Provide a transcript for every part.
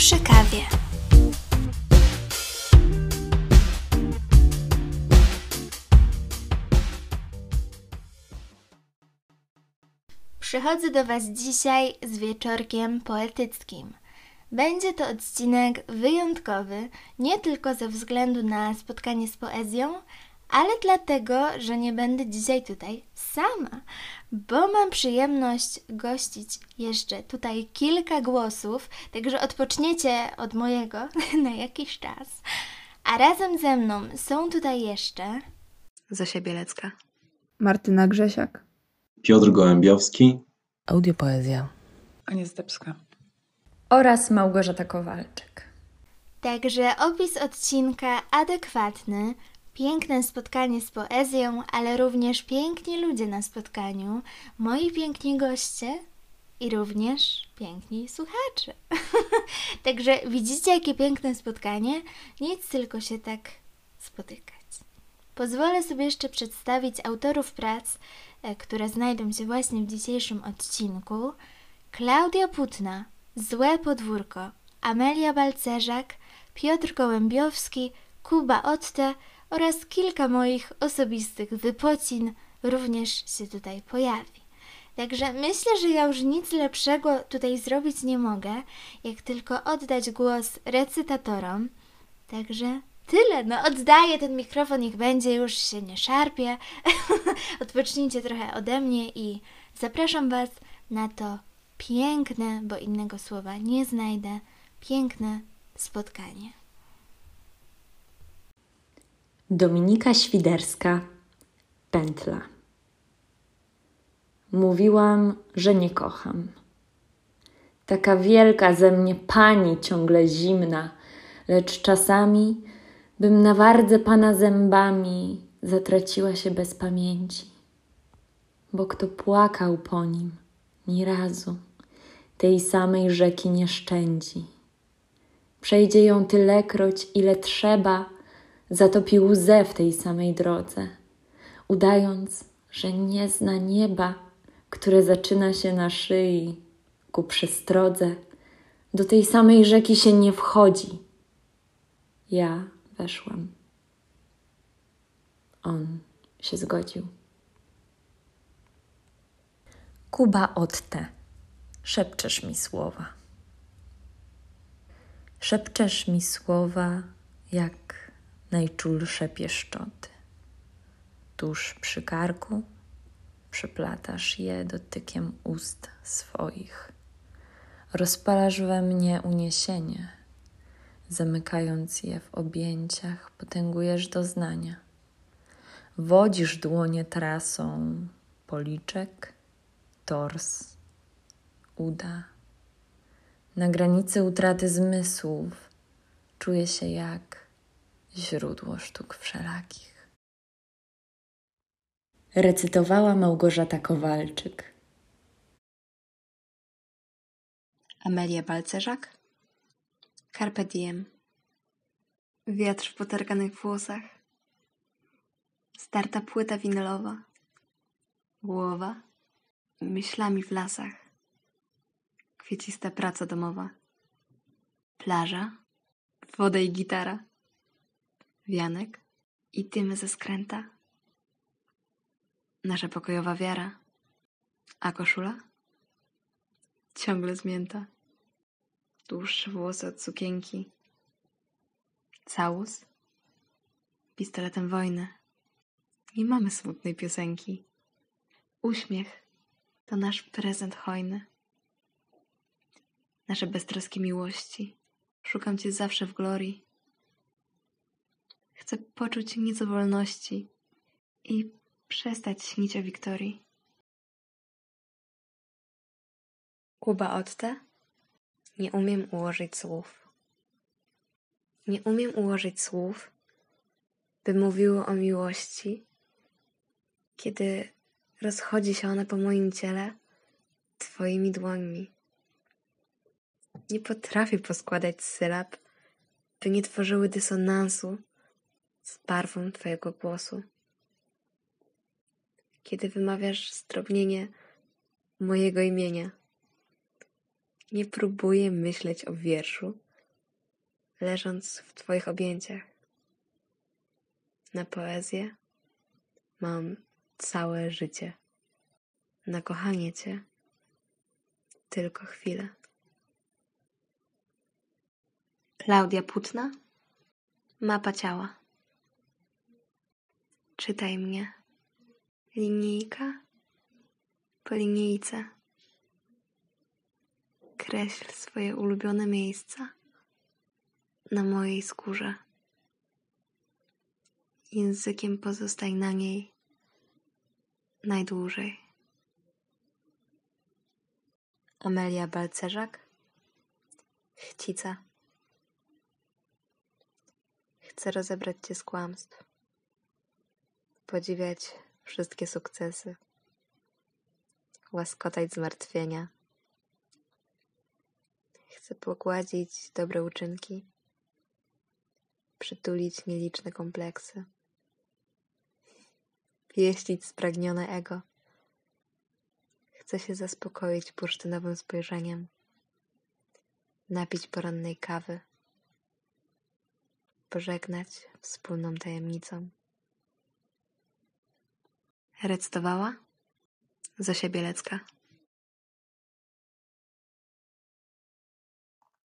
przy kawie. Przychodzę do Was dzisiaj z wieczorkiem poetyckim. Będzie to odcinek wyjątkowy, nie tylko ze względu na spotkanie z poezją, ale dlatego, że nie będę dzisiaj tutaj sama, bo mam przyjemność gościć jeszcze tutaj kilka głosów, także odpoczniecie od mojego na jakiś czas. A razem ze mną są tutaj jeszcze Zosia Bielecka. Martyna Grzesiak. Piotr Gołębiowski. Audiopoezja. Ania Zdebska. oraz Małgorzata Kowalczyk. Także opis odcinka adekwatny, piękne spotkanie z poezją, ale również piękni ludzie na spotkaniu, moi piękni goście i również piękni słuchacze. Także widzicie, jakie piękne spotkanie? Nic tylko się tak spotykać. Pozwolę sobie jeszcze przedstawić autorów prac, e, które znajdą się właśnie w dzisiejszym odcinku. Klaudia Putna, Złe podwórko, Amelia Balcerzak, Piotr Gołębiowski, Kuba Otte oraz kilka moich osobistych wypocin również się tutaj pojawi. Także myślę, że ja już nic lepszego tutaj zrobić nie mogę, jak tylko oddać głos recytatorom. Także tyle, no oddaję ten mikrofon, niech będzie, już się nie szarpie. Odpocznijcie trochę ode mnie i zapraszam Was na to piękne, bo innego słowa nie znajdę, piękne spotkanie. Dominika Świderska, Pętla. Mówiłam, że nie kocham. Taka wielka ze mnie pani ciągle zimna, lecz czasami bym na wardze pana zębami zatraciła się bez pamięci. Bo kto płakał po nim, ni razu tej samej rzeki nie szczędzi. Przejdzie ją tylekroć, ile trzeba, zatopi łzę w tej samej drodze, udając, że nie zna nieba, które zaczyna się na szyi ku przestrodze. Do tej samej rzeki się nie wchodzi. Ja weszłam. On się zgodził. Kuba Otte. Szepczesz mi słowa. Szepczesz mi słowa jak najczulsze pieszczoty. Tuż przy karku przyplatasz je dotykiem ust swoich. Rozpalasz we mnie uniesienie, zamykając je w objęciach, potęgujesz doznania. Wodzisz dłonie trasą policzek, tors, uda. Na granicy utraty zmysłów czuję się jak źródło sztuk wszelakich. Recytowała Małgorzata Kowalczyk. Amelia Balcerzak. Carpe diem. Wiatr w potarganych włosach. Starta płyta winylowa. Głowa. Myślami w lasach. Kwiecista praca domowa. Plaża. Woda i gitara. Wianek i dymy ze skręta. Nasza pokojowa wiara. A koszula? Ciągle zmięta. Dłuższe włosy od sukienki. Całus. Pistoletem wojny. Nie mamy smutnej piosenki. Uśmiech to nasz prezent hojny. Nasze beztroskie miłości. Szukam Cię zawsze w glorii. Chcę poczuć nieco wolności i przestać śnić o Wiktorii. Kuba Otte? Nie umiem ułożyć słów. Nie umiem ułożyć słów, by mówiły o miłości, kiedy rozchodzi się ona po moim ciele Twoimi dłońmi. Nie potrafię poskładać sylab, by nie tworzyły dysonansu z barwą Twojego głosu. Kiedy wymawiasz zdrobnienie mojego imienia, nie próbuję myśleć o wierszu, leżąc w Twoich objęciach. Na poezję mam całe życie. Na kochanie Cię tylko chwilę. Klaudia Putna, mapa ciała. Czytaj mnie. Linijka po linijce. Kreśl swoje ulubione miejsca na mojej skórze. Językiem pozostaj na niej najdłużej. Amelia Balcerzak Chcica Chcę rozebrać cię z kłamstw, podziwiać wszystkie sukcesy, łaskotać zmartwienia. Chcę pogładzić dobre uczynki, przytulić nieliczne kompleksy, pieścić spragnione ego. Chcę się zaspokoić bursztynowym spojrzeniem, napić porannej kawy, pożegnać wspólną tajemnicą. Recytowała Zosia Bielecka.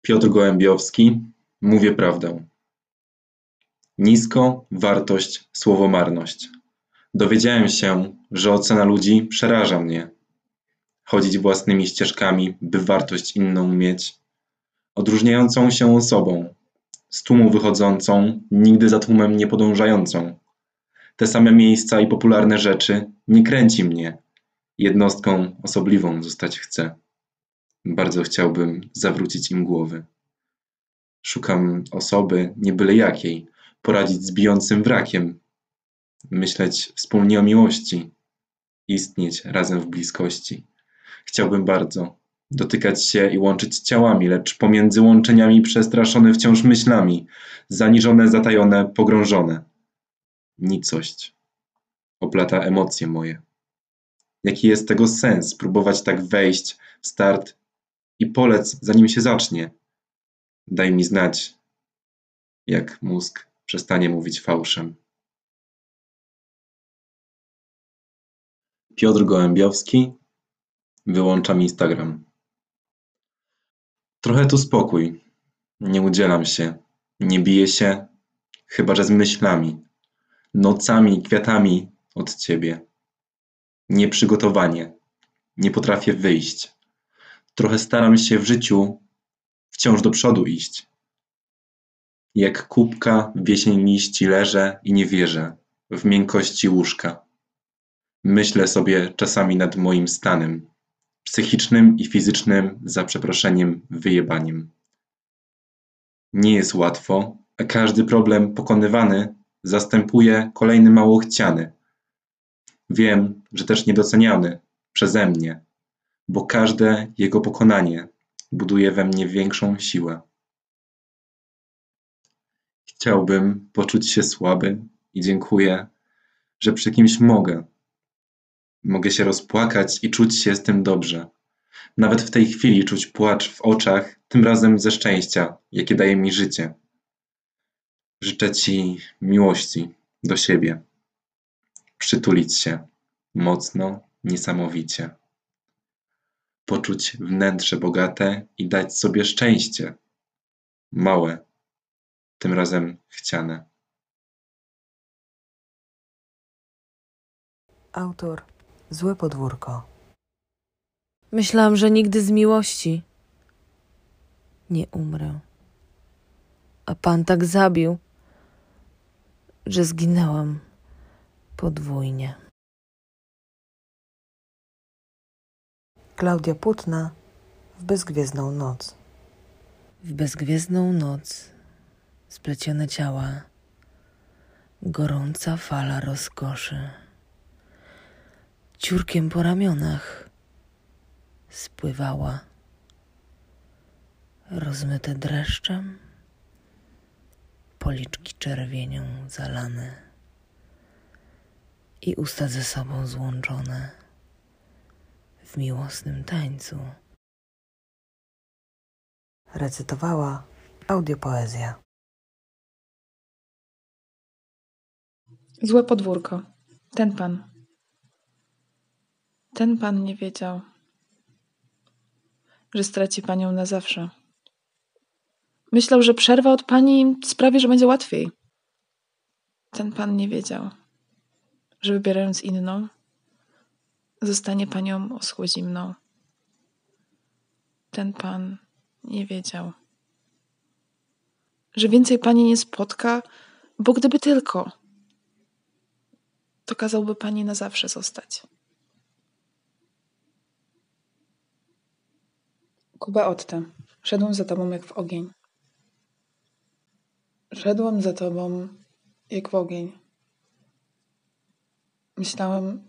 Piotr Gołębiowski, mówię prawdę. Nisko, wartość, słowomarność. Dowiedziałem się, że ocena ludzi przeraża mnie. Chodzić własnymi ścieżkami, by wartość inną mieć. Odróżniającą się osobą, z tłumu wychodzącą, nigdy za tłumem nie podążającą. Te same miejsca i popularne rzeczy nie kręci mnie. Jednostką osobliwą zostać chcę. Bardzo chciałbym zawrócić im głowy. Szukam osoby, nie byle jakiej, poradzić z bijącym wrakiem, myśleć wspólnie o miłości, istnieć razem w bliskości. Chciałbym bardzo dotykać się i łączyć ciałami, lecz pomiędzy łączeniami przestraszony wciąż myślami, zaniżone, zatajone, pogrążone. Nicość oplata emocje moje. Jaki jest tego sens próbować tak wejść w start i polec, zanim się zacznie? Daj mi znać, jak mózg przestanie mówić fałszem. Piotr Gołębiowski, wyłączam Instagram. Trochę tu spokój. Nie udzielam się, nie biję się, chyba że z myślami, nocami, kwiatami od ciebie. Nieprzygotowanie, nie potrafię wyjść. Trochę staram się w życiu wciąż do przodu iść. Jak kubka w jesień liści leżę i nie wierzę w miękkości łóżka. Myślę sobie czasami nad moim stanem, psychicznym i fizycznym, za przeproszeniem, wyjebaniem. Nie jest łatwo, a każdy problem pokonywany zastępuje kolejny mało chciany. Wiem, że też niedoceniany przeze mnie, bo każde jego pokonanie buduje we mnie większą siłę. Chciałbym poczuć się słaby i dziękuję, że przy kimś mogę. Mogę się rozpłakać i czuć się z tym dobrze. Nawet w tej chwili czuć płacz w oczach, tym razem ze szczęścia, jakie daje mi życie. Życzę Ci miłości do siebie. Przytulić się mocno, niesamowicie. Poczuć wnętrze bogate i dać sobie szczęście. Małe, tym razem chciane. Autor Złe podwórko. Myślałam, że nigdy z miłości nie umrę. A pan tak zabił, że zginęłam podwójnie. Klaudia Putna w bezgwiezdną noc. W bezgwiezdną noc splecione ciała, gorąca fala rozkoszy. Ciurkiem po ramionach spływała, rozmyte dreszczem, policzki czerwienią zalane i usta ze sobą złączone w miłosnym tańcu. Recytowała audiopoezja. Złe podwórko. Ten pan. Ten pan nie wiedział, że straci panią na zawsze. Myślał, że przerwa od pani sprawi, że będzie łatwiej. Ten pan nie wiedział, że wybierając inną, zostanie panią oschło zimną. Ten pan nie wiedział, że więcej pani nie spotka, bo gdyby tylko, to kazałby pani na zawsze zostać. Kuba Otte, szedłem za tobą jak w ogień. Szedłem za tobą jak w ogień. Myślałem,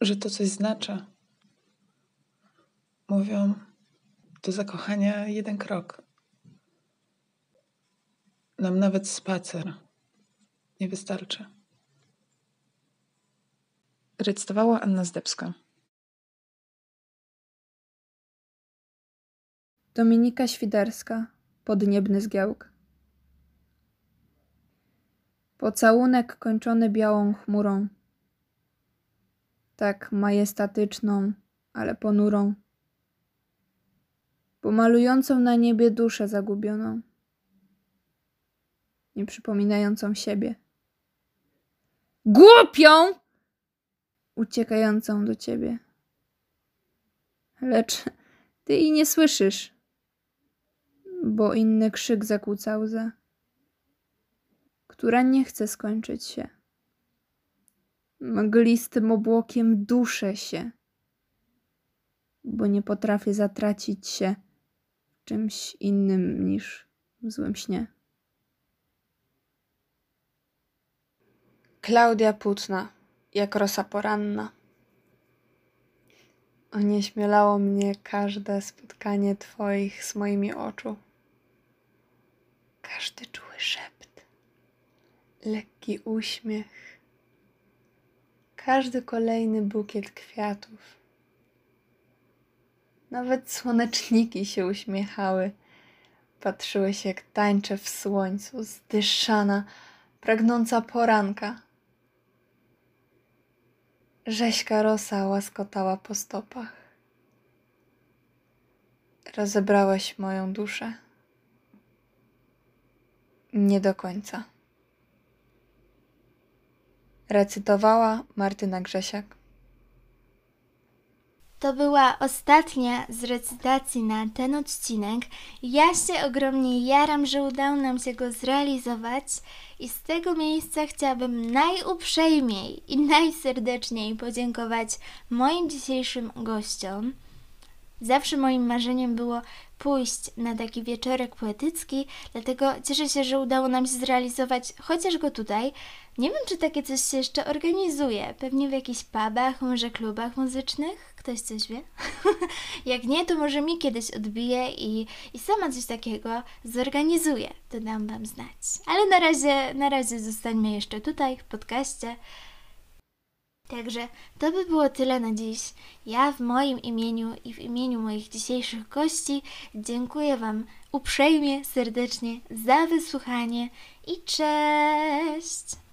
że to coś znaczy. Mówią, do zakochania jeden krok. Nam nawet spacer nie wystarczy. Recytowała Anna Zdebska. Dominika Świderska, Podniebny zgiełk. Pocałunek kończony białą chmurą, tak majestatyczną, ale ponurą, pomalującą na niebie duszę zagubioną, nie przypominającą siebie. Głupią! Uciekającą do ciebie. Lecz ty jej nie słyszysz, bo inny krzyk zakłóca łzę, która nie chce skończyć się. Mglistym obłokiem duszę się, bo nie potrafię zatracić się w czymś innym niż w złym śnie. Klaudia Putna, jak rosa poranna. Onieśmielało mnie każde spotkanie Twoich z moimi oczu. Każdy czuły szept, lekki uśmiech, każdy kolejny bukiet kwiatów. Nawet słoneczniki się uśmiechały, patrzyły się jak tańczę w słońcu, zdyszana, pragnąca poranka. Rzeźka rosa łaskotała po stopach. Rozebrałeś moją duszę. Nie do końca. Recytowała Martyna Grzesiak. To była ostatnia z recytacji na ten odcinek. Ja się ogromnie jaram, że udało nam się go zrealizować i z tego miejsca chciałabym najuprzejmiej i najserdeczniej podziękować moim dzisiejszym gościom. Zawsze moim marzeniem było pójść na taki wieczorek poetycki, dlatego cieszę się, że udało nam się zrealizować chociaż go tutaj. Nie wiem, czy takie coś się jeszcze organizuje. Pewnie w jakichś pubach, może klubach muzycznych. Ktoś coś wie? Jak nie, to może mi kiedyś odbije i, i sama coś takiego zorganizuję. To dam Wam znać. Ale na razie, na razie zostańmy jeszcze tutaj w podcaście. Także to by było tyle na dziś. Ja w moim imieniu i w imieniu moich dzisiejszych gości dziękuję Wam uprzejmie, serdecznie za wysłuchanie i cześć!